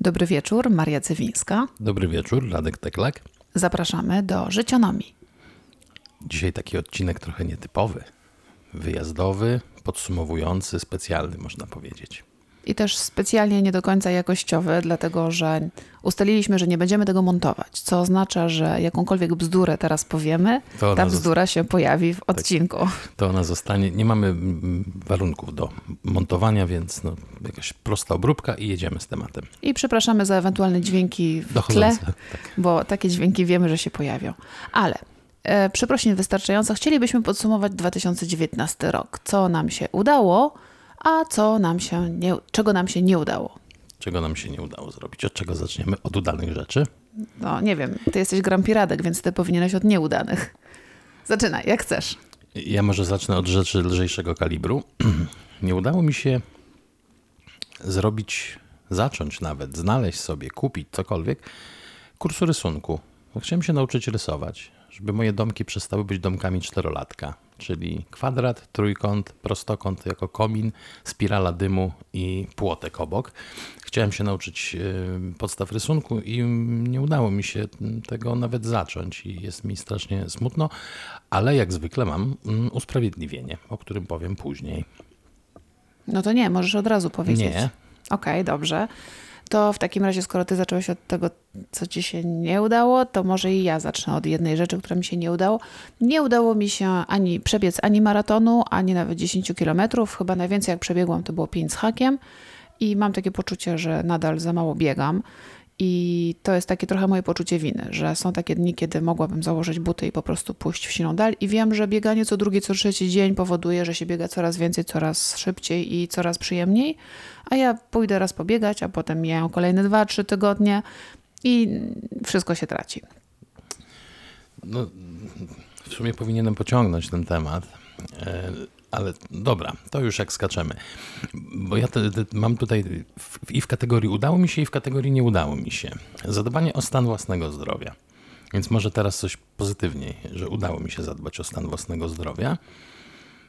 Dobry wieczór, Maria Cywińska. Dobry wieczór, Radek Teklak. Zapraszamy do Życionomii. Dzisiaj taki odcinek trochę nietypowy. Wyjazdowy, podsumowujący, specjalny można powiedzieć i też specjalnie nie do końca jakościowy, dlatego że ustaliliśmy, że nie będziemy tego montować, co oznacza, że jakąkolwiek bzdurę teraz powiemy, ta bzdura się pojawi w tak. odcinku. Tak, to ona zostanie. Nie mamy warunków do montowania, więc no, jakaś prosta obróbka i jedziemy z tematem. I przepraszamy za ewentualne dźwięki w Dochodzące, tle, tak. bo takie dźwięki wiemy, że się pojawią. Ale e, przeprosin wystarczająco. Chcielibyśmy podsumować 2019 rok. Co nam się udało, a co nam się nie, czego nam się nie udało. Czego nam się nie udało zrobić? Od czego zaczniemy? Od udanych rzeczy? No nie wiem, ty jesteś Grampiradek, więc ty powinieneś od nieudanych. Zaczynaj, jak chcesz. Ja może zacznę od rzeczy lżejszego kalibru. nie udało mi się zrobić, zacząć nawet, znaleźć sobie, kupić cokolwiek kursu rysunku. Chciałem się nauczyć rysować, żeby moje domki przestały być domkami czterolatka czyli kwadrat, trójkąt, prostokąt jako komin, spirala dymu i płotek obok. Chciałem się nauczyć e, podstaw rysunku i nie udało mi się tego nawet zacząć i jest mi strasznie smutno, ale jak zwykle mam mm, usprawiedliwienie, o którym powiem później. No to nie, możesz od razu powiedzieć. Nie. Okej, okay, dobrze. To w takim razie, skoro ty zacząłeś od tego, co ci się nie udało, to może i ja zacznę od jednej rzeczy, która mi się nie udało. Nie udało mi się ani przebiec ani maratonu, ani nawet 10 kilometrów. Chyba najwięcej jak przebiegłam to było 5 z hakiem i mam takie poczucie, że nadal za mało biegam. I to jest takie trochę moje poczucie winy, że są takie dni, kiedy mogłabym założyć buty i po prostu pójść w siną dal. I wiem, że bieganie co drugi, co trzeci dzień powoduje, że się biega coraz więcej, coraz szybciej i coraz przyjemniej. A ja pójdę raz pobiegać, a potem mijają kolejne dwa, trzy tygodnie i wszystko się traci. No, w sumie powinienem pociągnąć ten temat. Ale dobra, to już jak skaczemy. Bo ja te, te, mam tutaj w, i w kategorii udało mi się, i w kategorii nie udało mi się. Zadbanie o stan własnego zdrowia. Więc może teraz coś pozytywniej, że udało mi się zadbać o stan własnego zdrowia.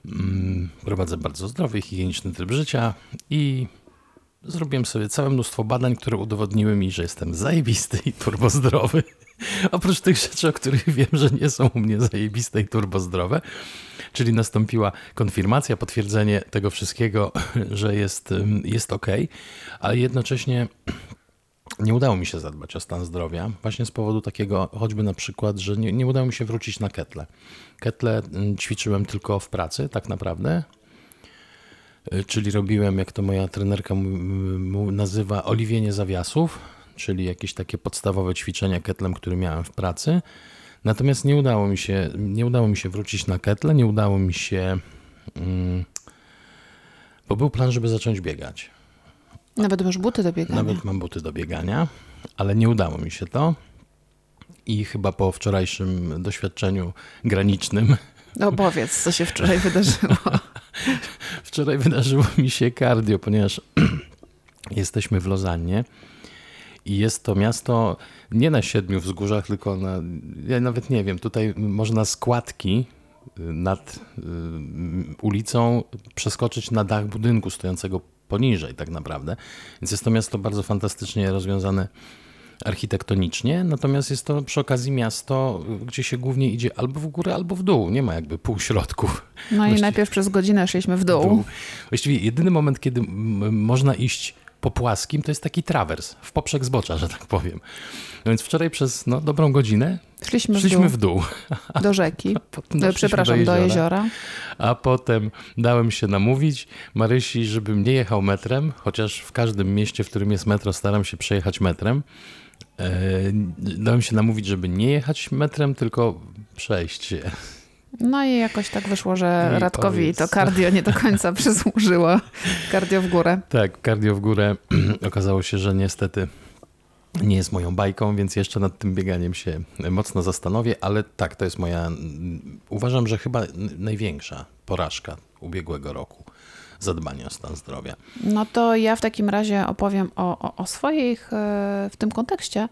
Mm, prowadzę bardzo zdrowy, higieniczny tryb życia i zrobiłem sobie całe mnóstwo badań, które udowodniły mi, że jestem zajebisty i turbozdrowy. Oprócz tych rzeczy, o których wiem, że nie są u mnie zajebiste i turbozdrowe, czyli nastąpiła konfirmacja, potwierdzenie tego wszystkiego, że jest, jest ok, ale jednocześnie nie udało mi się zadbać o stan zdrowia, właśnie z powodu takiego, choćby na przykład, że nie, nie udało mi się wrócić na ketle. Ketle ćwiczyłem tylko w pracy, tak naprawdę, e, czyli robiłem, jak to moja trenerka nazywa, oliwienie zawiasów, czyli jakieś takie podstawowe ćwiczenia ketlem, które miałem w pracy. Natomiast nie udało mi się, nie udało mi się wrócić na ketle, nie udało mi się, mm, bo był plan, żeby zacząć biegać. Nawet masz buty do biegania. Nawet mam buty do biegania, ale nie udało mi się to. I chyba po wczorajszym doświadczeniu granicznym. No powiedz, co się wczoraj wydarzyło. wczoraj wydarzyło mi się cardio, ponieważ jesteśmy w Lozannie i jest to miasto nie na siedmiu wzgórzach, tylko na, ja nawet nie wiem, tutaj można składki y, nad y, ulicą przeskoczyć na dach budynku stojącego poniżej tak naprawdę. Więc jest to miasto bardzo fantastycznie rozwiązane architektonicznie, natomiast jest to przy okazji miasto, gdzie się głównie idzie albo w górę, albo w dół. Nie ma jakby półśrodków. No Właściwie, i najpierw przez godzinę szliśmy w dół. w dół. Właściwie jedyny moment, kiedy można iść po płaskim to jest taki trawers, w poprzek zbocza, że tak powiem. No więc wczoraj przez no, dobrą godzinę szliśmy, szliśmy w, dół. w dół. Do rzeki. No, przepraszam, do jeziora. do jeziora. A potem dałem się namówić Marysi, żebym nie jechał metrem, chociaż w każdym mieście, w którym jest metro, staram się przejechać metrem. E, dałem się namówić, żeby nie jechać metrem, tylko przejść się. No i jakoś tak wyszło, że I Radkowi powiedz. to cardio nie do końca przysłużyło. Cardio w górę. Tak, cardio w górę. Okazało się, że niestety nie jest moją bajką, więc jeszcze nad tym bieganiem się mocno zastanowię, ale tak, to jest moja, uważam, że chyba największa porażka ubiegłego roku. Zadbanie o stan zdrowia. No to ja w takim razie opowiem o, o, o swoich e, w tym kontekście,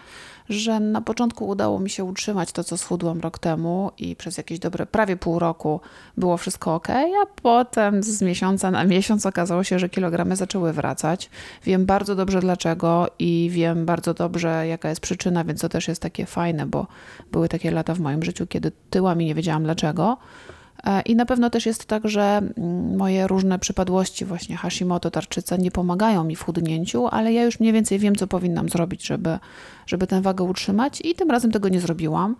że na początku udało mi się utrzymać to, co schudłam rok temu i przez jakieś dobre prawie pół roku było wszystko ok, a potem z miesiąca na miesiąc okazało się, że kilogramy zaczęły wracać. Wiem bardzo dobrze dlaczego i wiem bardzo dobrze, jaka jest przyczyna, więc to też jest takie fajne, bo były takie lata w moim życiu, kiedy tyłami nie wiedziałam dlaczego. E, I na pewno też jest tak, że mm, moje różne przypadłości, właśnie Hashimoto, tarczyca, nie pomagają mi w chudnięciu, ale ja już mniej więcej wiem, co powinnam zrobić, żeby, żeby tę wagę utrzymać i tym razem tego nie zrobiłam.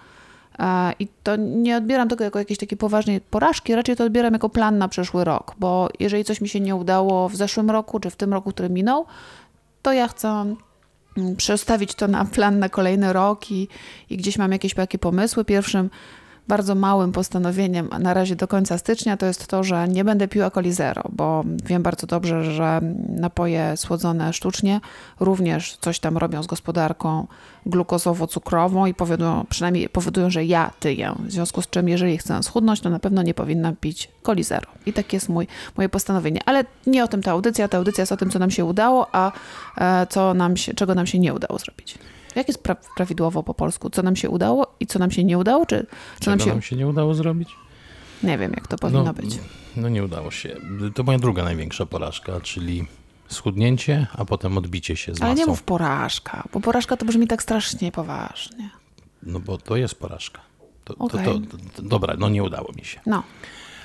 E, I to nie odbieram tego jako jakiejś takiej poważnej porażki, raczej to odbieram jako plan na przyszły rok, bo jeżeli coś mi się nie udało w zeszłym roku, czy w tym roku, który minął, to ja chcę mm, przestawić to na plan na kolejny rok i, i gdzieś mam jakieś takie pomysły. Pierwszym bardzo małym postanowieniem na razie do końca stycznia to jest to, że nie będę piła coli zero, bo wiem bardzo dobrze, że napoje słodzone sztucznie również coś tam robią z gospodarką glukozowo-cukrową i powodują, przynajmniej powodują, że ja tyję. W związku z czym, jeżeli chcę schudnąć, to na pewno nie powinnam pić coli zero. I takie jest mój, moje postanowienie. Ale nie o tym ta audycja. Ta audycja jest o tym, co nam się udało, a e, co nam się, czego nam się nie udało zrobić. Jak jest pra prawidłowo po polsku? Co nam się udało i co nam się nie udało? Czy co nam się... nam się nie udało zrobić? Nie wiem, jak to powinno no, być. No nie udało się. To moja druga największa porażka, czyli schudnięcie, a potem odbicie się z masą. Ale nie mów porażka, bo porażka to brzmi tak strasznie poważnie. No bo to jest porażka. To, okay. to, to, to dobra, no nie udało mi się. No.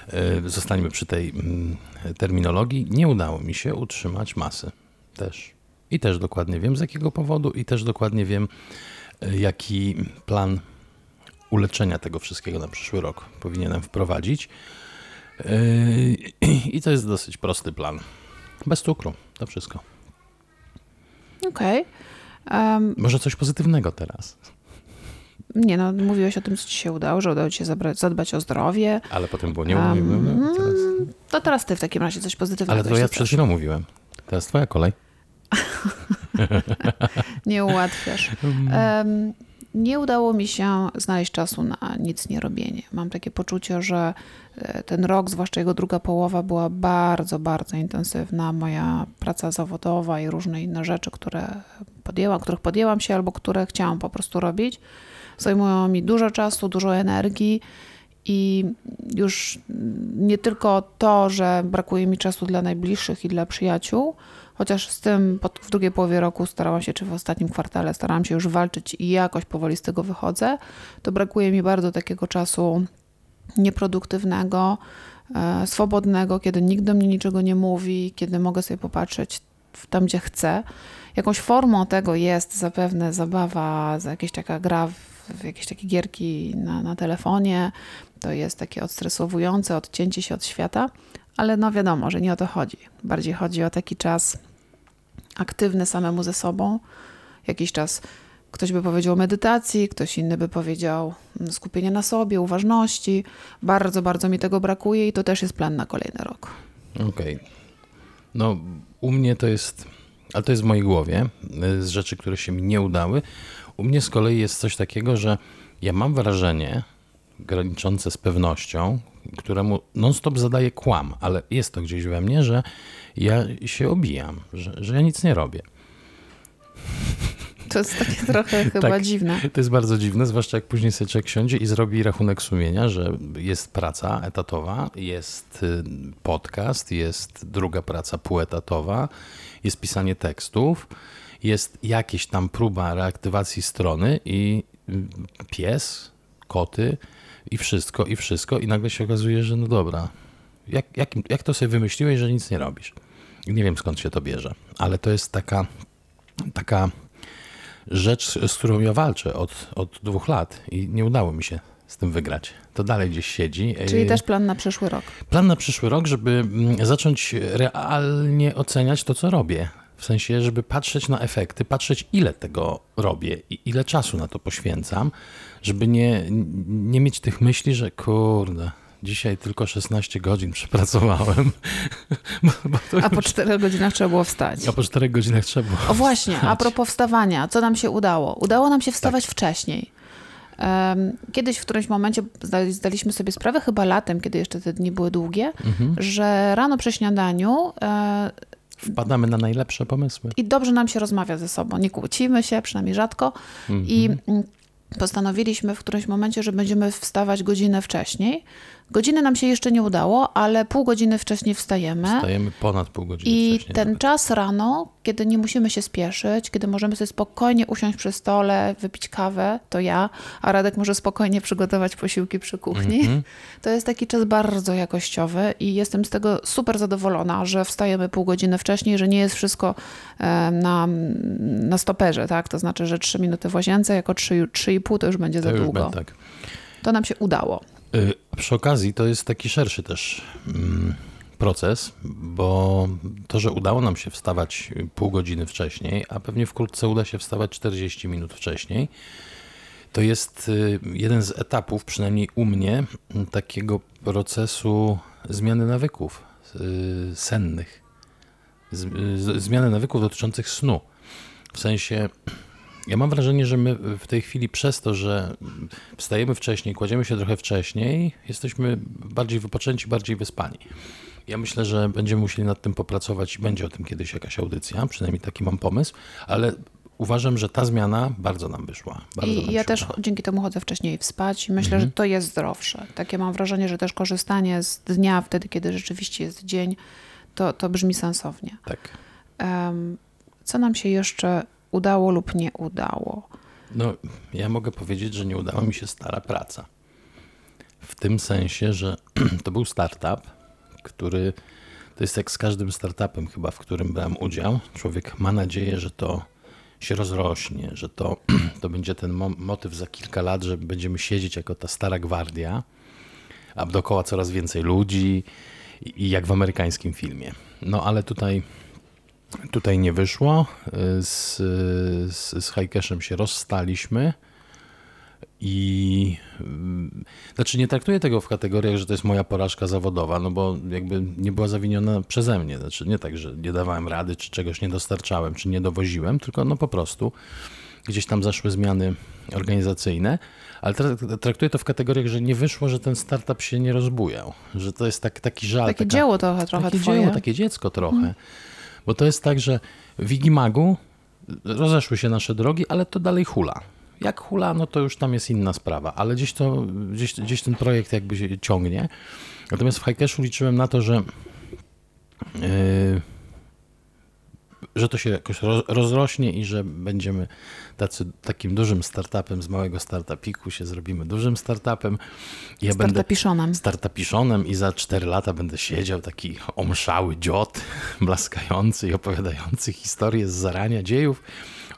E, zostańmy przy tej mm, terminologii. Nie udało mi się utrzymać masy też. I też dokładnie wiem z jakiego powodu, i też dokładnie wiem, e, jaki plan uleczenia tego wszystkiego na przyszły rok powinienem wprowadzić. E, I to jest dosyć prosty plan. Bez cukru, to wszystko. Okej. Okay. Um, Może coś pozytywnego teraz. Nie no, mówiłeś o tym, co ci się udało, że udało ci się zabrać, zadbać o zdrowie. Ale potem było nie um, teraz... To teraz ty w takim razie coś pozytywnego. Ale to ja przed chwilą mówiłem. Teraz twoja kolej. nie ułatwiasz. Um, nie udało mi się znaleźć czasu na nic nie robienie. Mam takie poczucie, że e, ten rok, zwłaszcza jego druga połowa, była bardzo, bardzo intensywna. Moja praca zawodowa i różne inne rzeczy, które podjęłam, których podjęłam się albo które chciałam po prostu robić, zajmują mi dużo czasu, dużo energii. I już nie tylko to, że brakuje mi czasu dla najbliższych i dla przyjaciół, Chociaż z tym w drugiej połowie roku starałam się, czy w ostatnim kwartale starałam się już walczyć i jakoś powoli z tego wychodzę, to brakuje mi bardzo takiego czasu nieproduktywnego, e, swobodnego, kiedy nikt do mnie niczego nie mówi, kiedy mogę sobie popatrzeć tam, gdzie chcę. Jakąś formą tego jest zapewne zabawa, jakaś taka gra w jakieś takie gierki na, na telefonie. To jest takie odstresowujące, odcięcie się od świata, ale no wiadomo, że nie o to chodzi. Bardziej chodzi o taki czas aktywny samemu ze sobą. Jakiś czas ktoś by powiedział medytacji, ktoś inny by powiedział skupienie na sobie, uważności. Bardzo, bardzo mi tego brakuje i to też jest plan na kolejny rok. Okej. Okay. No, u mnie to jest, ale to jest w mojej głowie, z rzeczy, które się mi nie udały. U mnie z kolei jest coś takiego, że ja mam wrażenie, graniczące z pewnością, któremu non-stop zadaje kłam, ale jest to gdzieś we mnie, że ja się obijam, że, że ja nic nie robię. To jest takie trochę chyba tak, dziwne. To jest bardzo dziwne, zwłaszcza jak później sobie człowiek siądzie i zrobi rachunek sumienia, że jest praca etatowa, jest y, podcast, jest druga praca półetatowa, jest pisanie tekstów, jest jakieś tam próba reaktywacji strony i y, pies, koty, i wszystko, i wszystko, i nagle się okazuje, że no dobra, jak, jak, jak to sobie wymyśliłeś, że nic nie robisz? Nie wiem skąd się to bierze, ale to jest taka, taka rzecz, z którą ja walczę od, od dwóch lat i nie udało mi się z tym wygrać. To dalej gdzieś siedzi. Czyli też plan na przyszły rok. Plan na przyszły rok, żeby mm, zacząć realnie oceniać to, co robię. W sensie, żeby patrzeć na efekty, patrzeć ile tego robię i ile czasu na to poświęcam, żeby nie, nie mieć tych myśli, że kurde, dzisiaj tylko 16 godzin przepracowałem. a po 4 godzinach trzeba było wstać. A po 4 godzinach trzeba było O właśnie, wstać. a propos wstawania, co nam się udało? Udało nam się wstawać tak. wcześniej. Kiedyś w którymś momencie zdaliśmy sobie sprawę, chyba latem, kiedy jeszcze te dni były długie, mhm. że rano przy śniadaniu e, Wpadamy na najlepsze pomysły. I dobrze nam się rozmawia ze sobą. Nie kłócimy się, przynajmniej rzadko. I mhm. postanowiliśmy w którymś momencie, że będziemy wstawać godzinę wcześniej, Godziny nam się jeszcze nie udało, ale pół godziny wcześniej wstajemy. Wstajemy ponad pół godziny I wcześniej. I ten nawet. czas rano, kiedy nie musimy się spieszyć, kiedy możemy sobie spokojnie usiąść przy stole, wypić kawę, to ja, a Radek może spokojnie przygotować posiłki przy kuchni. Mm -hmm. To jest taki czas bardzo jakościowy i jestem z tego super zadowolona, że wstajemy pół godziny wcześniej, że nie jest wszystko na, na stoperze, tak? To znaczy, że trzy minuty w łazience, jako trzy, trzy i pół to już będzie to za już długo. Tak. To nam się udało. Y, przy okazji to jest taki szerszy też mm, proces, bo to, że udało nam się wstawać pół godziny wcześniej, a pewnie wkrótce uda się wstawać 40 minut wcześniej, to jest y, jeden z etapów, przynajmniej u mnie, takiego procesu zmiany nawyków y, sennych. Zmiany nawyków dotyczących snu. W sensie ja mam wrażenie, że my w tej chwili przez to, że wstajemy wcześniej, kładziemy się trochę wcześniej, jesteśmy bardziej wypoczęci, bardziej wyspani. Ja myślę, że będziemy musieli nad tym popracować i będzie o tym kiedyś jakaś audycja, przynajmniej taki mam pomysł, ale uważam, że ta zmiana bardzo nam wyszła. Bardzo I ja też dzięki temu chodzę wcześniej spać i myślę, mhm. że to jest zdrowsze. Takie mam wrażenie, że też korzystanie z dnia wtedy, kiedy rzeczywiście jest dzień, to, to brzmi sensownie. Tak. Um, co nam się jeszcze udało lub nie udało? No, ja mogę powiedzieć, że nie udała mi się stara praca. W tym sensie, że to był startup, który to jest jak z każdym startupem, chyba w którym brałem udział. Człowiek ma nadzieję, że to się rozrośnie, że to, to będzie ten motyw za kilka lat, że będziemy siedzieć jako ta stara gwardia, a dookoła coraz więcej ludzi i jak w amerykańskim filmie. No ale tutaj Tutaj nie wyszło. Z, z, z Hajkeszem się rozstaliśmy. I znaczy nie traktuję tego w kategoriach, że to jest moja porażka zawodowa, no bo jakby nie była zawiniona przeze mnie. Znaczy nie tak, że nie dawałem rady, czy czegoś nie dostarczałem, czy nie dowoziłem, tylko no po prostu gdzieś tam zaszły zmiany organizacyjne, ale traktuję to w kategoriach, że nie wyszło, że ten startup się nie rozbujał, że to jest tak, taki żal. Takie taka, dzieło trochę, trochę takie twoje. dzieło, takie dziecko trochę. Hmm. Bo to jest tak, że w Igimagu rozeszły się nasze drogi, ale to dalej hula. Jak hula, no to już tam jest inna sprawa, ale gdzieś, to, gdzieś, gdzieś ten projekt jakby się ciągnie. Natomiast w Hikeshu liczyłem na to, że yy, że to się jakoś rozrośnie i że będziemy tacy, takim dużym startupem z małego startupiku się zrobimy dużym startupem. Ja startupiszonem. Będę startupiszonem i za 4 lata będę siedział taki omszały dziot, blaskający i opowiadający historię z zarania dziejów.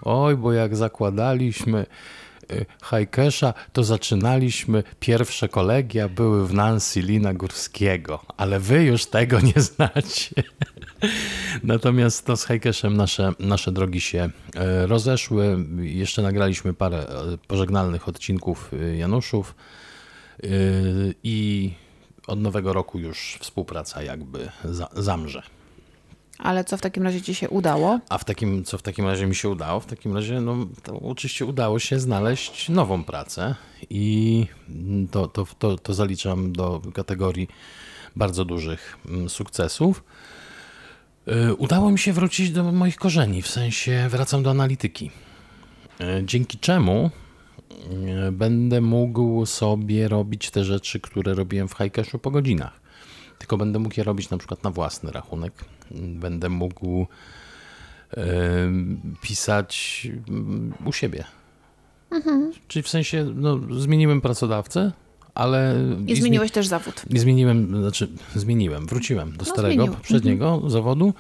Oj, bo jak zakładaliśmy Hajkesza, to zaczynaliśmy, pierwsze kolegia były w Nancy Lina Górskiego, ale wy już tego nie znacie. Natomiast to z Hajkeszem nasze, nasze drogi się e, rozeszły. Jeszcze nagraliśmy parę e, pożegnalnych odcinków Januszów i od nowego roku już współpraca jakby za, zamrze. Ale co w takim razie ci się udało? A w takim, co w takim razie mi się udało? W takim razie, no, oczywiście udało się znaleźć nową pracę i to, to, to, to zaliczam do kategorii bardzo dużych mm, sukcesów. Y, udało mi się wrócić do moich korzeni, w sensie wracam do analityki. Y, dzięki czemu y, będę mógł sobie robić te rzeczy, które robiłem w Hikeshu po godzinach. Tylko będę mógł je robić na przykład na własny rachunek. Będę mógł pisać mm, u siebie. Mhm. Czyli w sensie no, zmieniłem pracodawcę, ale... I zmieniłeś też zawód. I zmieniłem, znaczy zmieniłem, wróciłem do no, starego, zmienił. poprzedniego mhm. zawodu,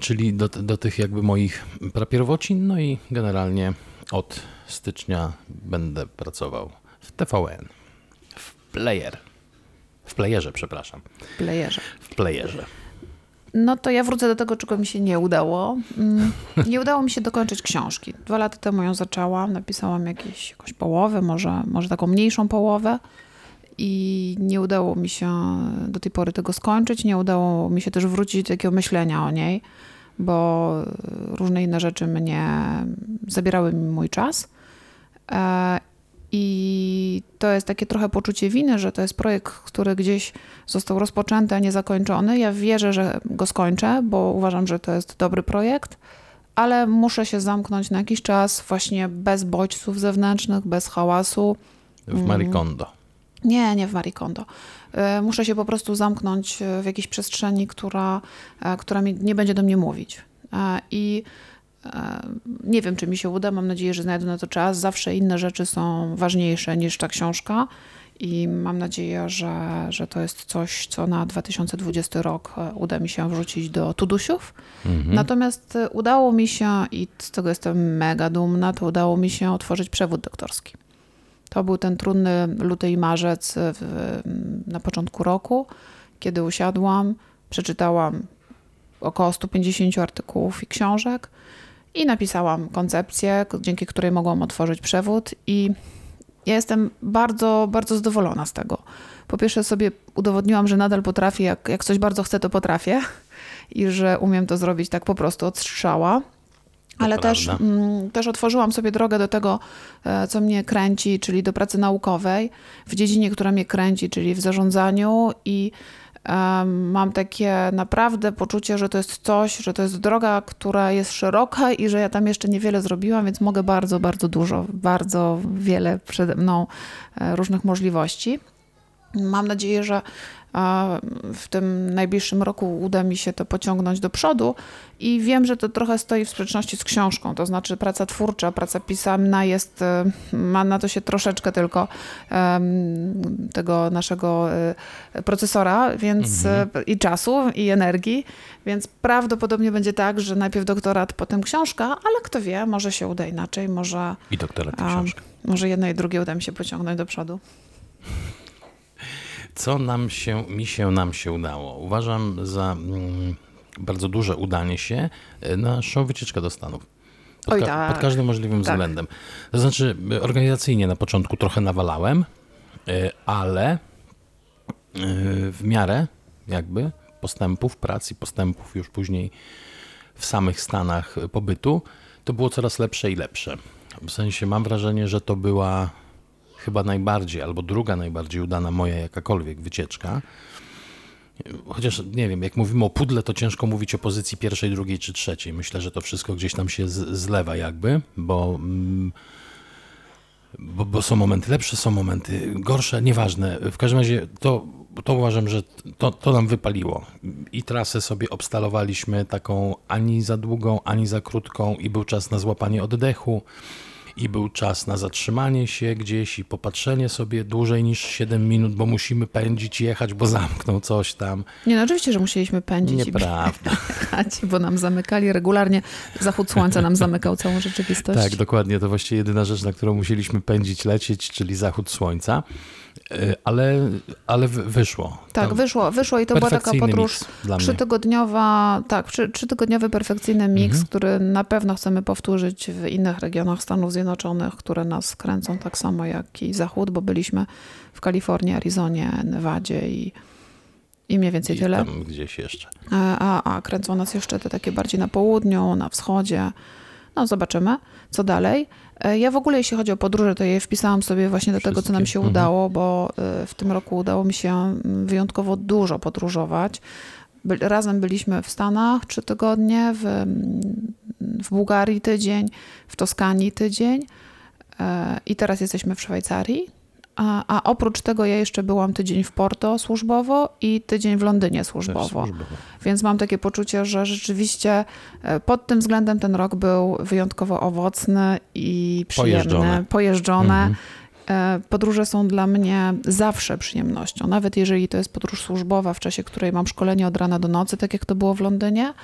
czyli do, do tych jakby moich prapierwocin, no i generalnie od stycznia będę pracował w TVN, w Player, w Playerze, przepraszam. W Playerze. W Playerze. No to ja wrócę do tego, czego mi się nie udało. Mm, nie udało mi się dokończyć książki. Dwa lata temu ją zaczęłam, napisałam jakieś, jakąś połowę, może, może taką mniejszą połowę i nie udało mi się do tej pory tego skończyć. Nie udało mi się też wrócić do takiego myślenia o niej, bo różne inne rzeczy mnie zabierały mi mój czas. E, I to jest takie trochę poczucie winy, że to jest projekt, który gdzieś został rozpoczęty, a nie zakończony. Ja wierzę, że go skończę, bo uważam, że to jest dobry projekt, ale muszę się zamknąć na jakiś czas, właśnie bez bodźców zewnętrznych, bez hałasu. W Marikondo. Nie, nie w Marikondo. E, muszę się po prostu zamknąć w jakiejś przestrzeni, która, e, która mi nie będzie do mnie mówić. E, I nie wiem, czy mi się uda. Mam nadzieję, że znajdę na to czas. Zawsze inne rzeczy są ważniejsze niż ta książka. I mam nadzieję, że, że to jest coś, co na 2020 rok uda mi się wrzucić do Tudusiów. Mhm. Natomiast udało mi się, i z tego jestem mega dumna, to udało mi się otworzyć przewód doktorski. To był ten trudny luty i marzec w, na początku roku, kiedy usiadłam, przeczytałam około 150 artykułów i książek i napisałam koncepcję, dzięki której mogłam otworzyć przewód i ja jestem bardzo, bardzo zadowolona z tego. Po pierwsze sobie udowodniłam, że nadal potrafię, jak, jak coś bardzo chcę, to potrafię i że umiem to zrobić tak po prostu od strzała. Ale też, mm, też otworzyłam sobie drogę do tego, e, co mnie kręci, czyli do pracy naukowej w dziedzinie, która mnie kręci, czyli w zarządzaniu i mam takie naprawdę poczucie, że to jest coś, że to jest droga, która jest szeroka i że ja tam jeszcze niewiele zrobiłam, więc mogę bardzo, bardzo dużo, bardzo wiele przede mną e, różnych możliwości. Mam nadzieję, że w tym najbliższym roku uda mi się to pociągnąć do przodu i wiem, że to trochę stoi w sprzeczności z książką, to znaczy praca twórcza, praca pisemna jest, e, ma na to się troszeczkę tylko tego naszego e, procesora, więc mhm. E, i czasu, i energii, więc prawdopodobnie będzie tak, że najpierw doktorat, potem książka, ale kto wie, może się uda inaczej, może... I doktorat, i książka. Może jedno i drugie uda mi się pociągnąć do przodu co nam się, mi się, nam się udało. Uważam za mm, bardzo duże udanie się e, naszą wycieczkę do Stanów. Pod, Oj, tak. pod każdym możliwym tak. względem. To znaczy, e, organizacyjnie na początku trochę nawalałem, e, ale w miarę jakby postępów pracy, postępów już później w samych Stanach pobytu, to było coraz lepsze i lepsze. W sensie mam wrażenie, że to była chyba najbardziej, albo druga najbardziej udana moja jakakolwiek wycieczka. Chociaż nie wiem, jak mówimy o pudle, to ciężko mówić o pozycji pierwszej, drugiej czy trzeciej. Myślę, że to wszystko gdzieś tam się zlewa, jakby, bo, mm, bo, bo, są momenty lepsze, są momenty gorsze, nieważne. W każdym razie to, to uważam, że to, to nam wypaliło. I trasę sobie obstalowaliśmy taką ani za długą, ani za krótką, i był czas na złapanie oddechu i był czas na zatrzymanie się gdzieś i popatrzenie sobie dłużej niż 7 minut, bo musimy pędzić, jechać, bo zamknął coś tam. Nie, no oczywiście, że musieliśmy pędzić Nieprawda. i jechać, bo nam zamykali regularnie. Zachód słońca nam zamykał całą rzeczywistość. Tak, dokładnie. To właściwie jedyna rzecz, na którą musieliśmy pędzić, lecieć, czyli zachód słońca. E, ale, ale wyszło. Tak, wyszło, wyszło i to była taka podróż trzytygodniowa, tak, trzytygodniowy perfekcyjny miks, mhm. który na pewno chcemy powtórzyć w innych regionach Stanów Zjednoczonych, które nas kręcą tak samo jak i Zachód, bo byliśmy w Kalifornii, Arizonie, Nevadzie i, i mniej więcej I tyle. tam gdzieś jeszcze. A, a, a kręcą nas jeszcze te takie bardziej na południu, na wschodzie. No zobaczymy, co dalej. E, ja w ogóle, jeśli chodzi o podróże, to je wpisałam sobie właśnie do tego, co nam się mhm. udało, bo e, w tym roku udało mi się mm, wyjątkowo dużo podróżować. Razem byliśmy w Stanach trzy tygodnie, w, mm, w Bułgarii tydzień, w Toskanii tydzień e, i teraz jesteśmy w Szwajcarii. A, a, oprócz tego ja jeszcze byłam tydzień w Porto służbowo i tydzień w Londynie służbowo. służbowo. Więc mam takie poczucie, że rzeczywiście e, pod tym względem ten rok był wyjątkowo owocny i przyjemny, pojeżdżone. pojeżdżone. Mhm. E, podróże są dla mnie zawsze przyjemnością, nawet jeżeli to jest podróż służbowa, w czasie której mam szkolenie od rana do nocy, tak jak to było w Londynie,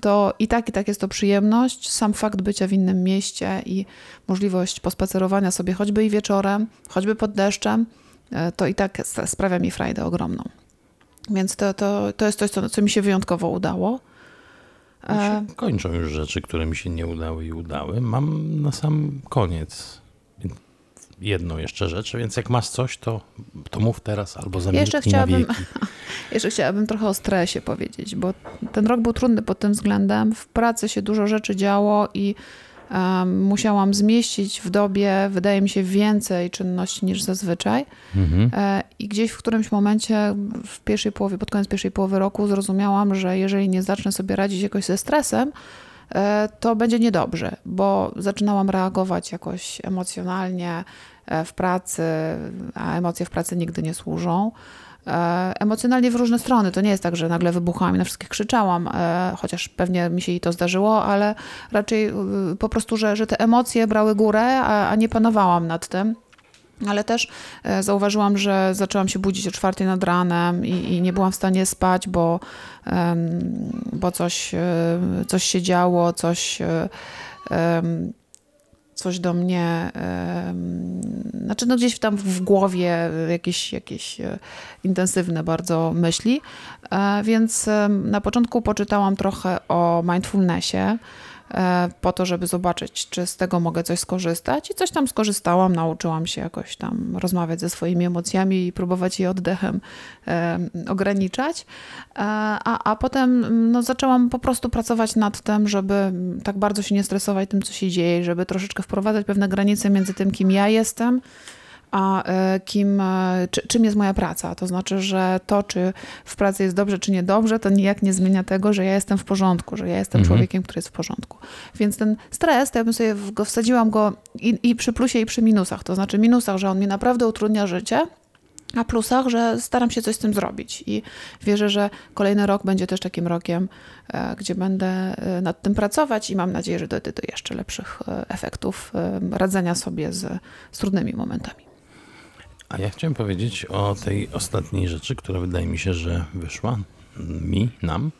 to i tak, i tak jest to przyjemność. Sam fakt bycia w innym mieście i możliwość pospacerowania sobie choćby i wieczorem, choćby pod deszczem, e, to i tak sprawia mi frajdę ogromną. Więc to, to, to jest coś, co, co mi się wyjątkowo udało. E, kończą już rzeczy, które mi się nie udały i udały. Mam na sam koniec jedną jeszcze rzecz, więc jak masz coś, to, to mów teraz albo zamilknij jeszcze chciałabym, Jeszcze chciałabym trochę o stresie powiedzieć, bo ten rok był trudny pod tym względem. W pracy się dużo rzeczy działo i musiałam zmieścić w dobie, wydaje mi się, więcej czynności niż zazwyczaj. Mhm. E, I gdzieś w którymś momencie, w pierwszej połowie, pod koniec pierwszej połowy roku, zrozumiałam, że jeżeli nie zacznę sobie radzić jakoś ze stresem, e, to będzie niedobrze, bo zaczynałam reagować jakoś emocjonalnie w pracy, a emocje w pracy nigdy nie służą. E, emocjonalnie w różne strony. To nie jest tak, że nagle wybuchałam i na wszystkich krzyczałam, e, chociaż pewnie mi się i to zdarzyło, ale raczej e, po prostu, że, że te emocje brały górę, a, a nie panowałam nad tym. Ale też zauważyłam, że zaczęłam się budzić o czwartej nad ranem i, i nie byłam w stanie spać, bo, bo coś, coś się działo, coś coś do mnie, znaczy no gdzieś tam w głowie jakieś, jakieś e, intensywne bardzo myśli, e, więc na początku poczytałam trochę o mindfulnessie, po to, żeby zobaczyć, czy z tego mogę coś skorzystać. I coś tam skorzystałam, nauczyłam się jakoś tam rozmawiać ze swoimi emocjami i próbować je oddechem e, ograniczać. E, a, a potem no, zaczęłam po prostu pracować nad tym, żeby tak bardzo się nie stresować tym, co się dzieje, żeby troszeczkę wprowadzać pewne granice między tym, kim ja jestem, a e, kim, e, czy, czym jest moja praca. To znaczy, że to, czy w pracy jest dobrze, czy niedobrze, to nijak nie zmienia tego, że ja jestem w porządku, że ja jestem mhm. człowiekiem, który jest w porządku. Więc ten stres, to ja bym sobie go wsadziłam go i, i przy plusie, i przy minusach. To znaczy minusach, że on mi naprawdę utrudnia życie, a plusach, że staram się coś z tym zrobić i wierzę, że kolejny rok będzie też takim rokiem, e, gdzie będę nad tym pracować i mam nadzieję, że dojdę do jeszcze lepszych efektów radzenia sobie z, z trudnymi momentami. A ja chciałem powiedzieć o tej ostatniej rzeczy, która wydaje mi się, że wyszła mi, nam,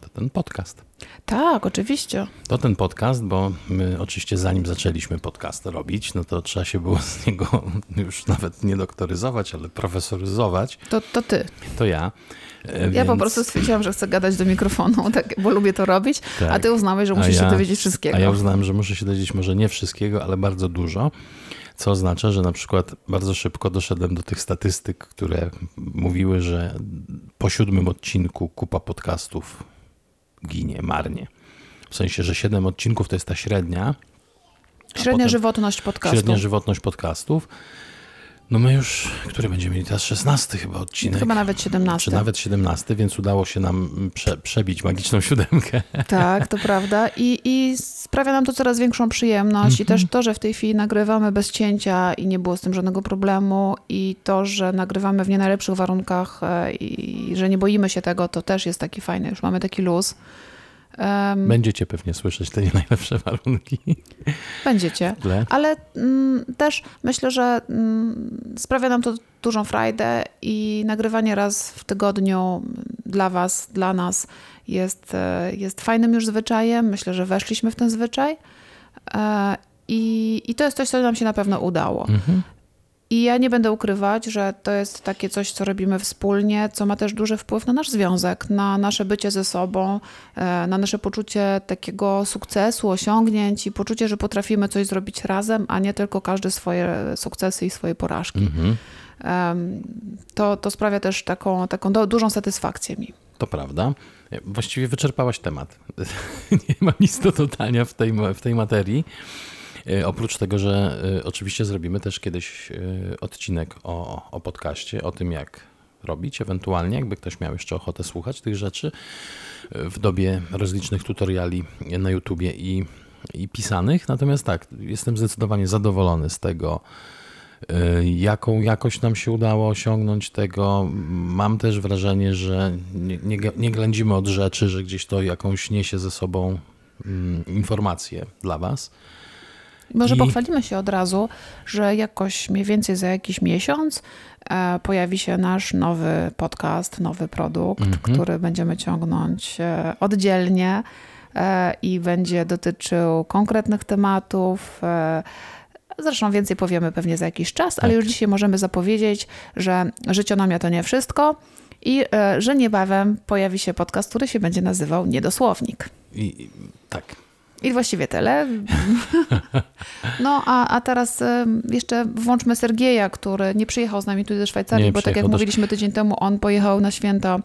to ten podcast. Tak, oczywiście. To ten podcast, bo my oczywiście zanim zaczęliśmy podcast robić, no to trzeba się było z niego już nawet nie doktoryzować, ale profesoryzować. To, to ty. To ja. Ja Więc... po prostu stwierdziłam, że chcę gadać do mikrofonu, tak, bo lubię to robić, tak. a ty uznałeś, że musisz ja, się dowiedzieć wszystkiego. A ja uznałem, że muszę się dowiedzieć może nie wszystkiego, ale bardzo dużo. Co oznacza, że na przykład bardzo szybko doszedłem do tych statystyk, które mówiły, że po siódmym odcinku kupa podcastów ginie marnie. W sensie, że siedem odcinków to jest ta średnia. Średnia żywotność podcastów. Średnia żywotność podcastów. No my już, który będziemy mieli teraz 16 chyba odcinek. Chyba nawet 17. Czy nawet 17, więc udało się nam prze, przebić magiczną siódemkę. Tak, to prawda. I, I sprawia nam to coraz większą przyjemność. I też to, że w tej chwili nagrywamy bez cięcia i nie było z tym żadnego problemu. I to, że nagrywamy w nie najlepszych warunkach e, i że nie boimy się tego, to też jest taki fajny. Już mamy taki luz. Um, Będziecie pewnie słyszeć te nie najlepsze warunki. Będziecie, ale mm, też myślę, że mm, sprawia nam to dużą frajdę i nagrywanie raz w tygodniu dla Was, dla nas jest, e, jest fajnym już zwyczajem. Myślę, że weszliśmy w ten zwyczaj. E, I, I to jest coś, co nam się na pewno udało. Mhm. I ja nie będę ukrywać, że to jest takie coś, co robimy wspólnie, co ma też duży wpływ na nasz związek, na nasze bycie ze sobą, e, na nasze poczucie takiego sukcesu, osiągnięć i poczucie, że potrafimy coś zrobić razem, a nie tylko każdy swoje sukcesy i swoje porażki. Mhm. To, to sprawia też taką, taką dużą satysfakcję mi. To prawda. Właściwie wyczerpałaś temat. nie ma nic do dodania w tej, w tej materii. E, oprócz tego, że e, oczywiście zrobimy też kiedyś e, odcinek o, o podcaście, o tym jak robić, ewentualnie jakby ktoś miał jeszcze ochotę słuchać tych rzeczy w dobie rozlicznych tutoriali na YouTubie i, i pisanych. Natomiast tak, jestem zdecydowanie zadowolony z tego, jaką jakość nam się udało osiągnąć tego. Mam też wrażenie, że nie, nie, nie ględzimy od rzeczy, że gdzieś to jakąś niesie ze sobą mm, informację dla Was. Może I... pochwalimy się od razu, że jakoś mniej więcej za jakiś miesiąc e, pojawi się nasz nowy podcast, nowy produkt, mm -hmm. który będziemy ciągnąć e, oddzielnie e, i będzie dotyczył konkretnych tematów. Zresztą więcej powiemy pewnie za jakiś czas, ale tak. już dzisiaj możemy zapowiedzieć, że życionomia to nie wszystko i że niebawem pojawi się podcast, który się będzie nazywał Niedosłownik. I, tak. I właściwie tyle. No, a, a teraz jeszcze włączmy Sergieja, który nie przyjechał z nami tu ze Szwajcarii, nie bo tak jak mówiliśmy tydzień temu, on pojechał na święta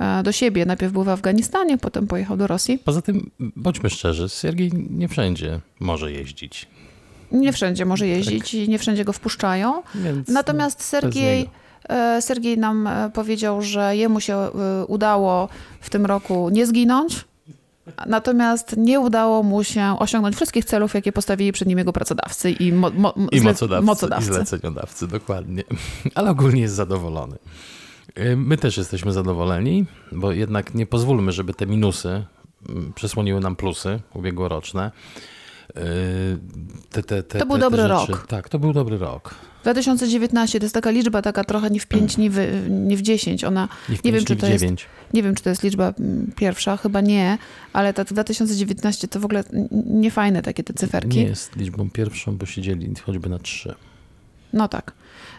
e, do siebie. Najpierw był w Afganistanie, potem pojechał do Rosji. Poza tym, bądźmy szczerzy, Siergiej nie wszędzie może jeździć. Nie wszędzie może jeździć i nie wszędzie go wpuszczają. Więc Natomiast bez Sergiej, e, Sergiej nam e, powiedział, że jemu się udało w tym roku nie zginąć. Natomiast nie udało mu się osiągnąć wszystkich celów, jakie postawili przed nim jego pracodawcy i, mo, mo, I mocodawcy, mocodawcy. i zleceniodawcy, dokładnie. Ale ogólnie jest zadowolony. My też jesteśmy zadowoleni, bo jednak nie pozwólmy, żeby te minusy mm, przesłoniły nam plusy ubiegłoroczne. Y, Te, te, te, To był dobry rzeczy. rok. Tak, to był dobry rok. 2019 to jest taka liczba, taka trochę nie w 5, nie w, nie w 10. Ona, Nie, w Nie wiem, pięć, czy nie to jest- nie wiem, czy to jest liczba mm, pierwsza, chyba nie, ale ta 2019 to w ogóle niefajne takie te cyferki. Nie jest liczbą pierwszą, bo siedzieli choćby na trzy. No tak.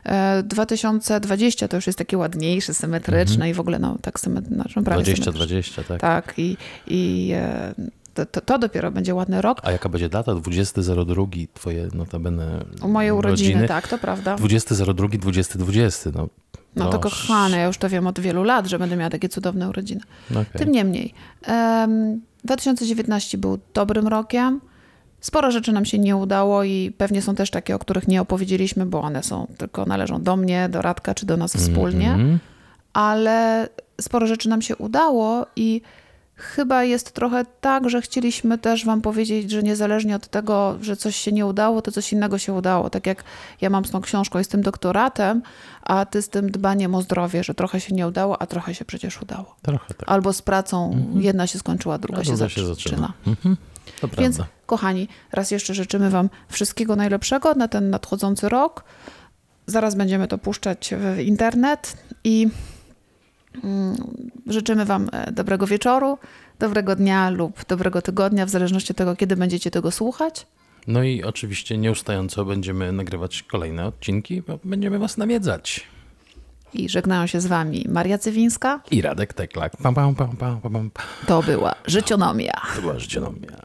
E, 2020 to już jest takie ładniejsze, symetryczne i w ogóle no tak symetryczne, znaczy, prawie 20-20, symetryczne. tak. Tak i, i e, to, to, to dopiero będzie ładny rok. A jaka będzie data? 20.02, twoje notabene U moje urodziny, rodziny. tak, to prawda. 20.02, 2020, no. No to proszę. kochane, ja już to wiem od wielu lat, że będę miała takie cudowne urodziny. No okej. Tym niemniej, em, 2019 był dobrym rokiem. Sporo rzeczy nam się nie udało i pewnie są też takie, o których nie opowiedzieliśmy, bo one są tylko należą do mnie, do Radka czy do nas wspólnie. Mhm. Ale sporo rzeczy nam się udało i chyba jest trochę tak, że chcieliśmy też wam powiedzieć, że niezależnie od tego, że coś się nie udało, to coś innego się udało. Tak jak ja mam z tą książką i z tym doktoratem, a ty z tym dbaniem o zdrowie, że trochę się nie udało, a trochę się przecież udało. Trochę tak. Albo z pracą jedna się skończyła, druga, A się, druga zaczyna. się zaczyna. Mhm. Więc kochani, raz jeszcze życzymy wam wszystkiego najlepszego na ten nadchodzący rok. Zaraz będziemy to puszczać w internet i życzymy wam e, dobrego wieczoru, dobrego dnia lub dobrego tygodnia, w zależności od tego, kiedy będziecie tego słuchać. No i oczywiście nieustająco będziemy nagrywać kolejne odcinki, bo będziemy was nawiedzać. I żegnają się z wami Maria Cywińska. I Radek Teklak. Pam, pam, pam. To była Życionomia. To była życionomia.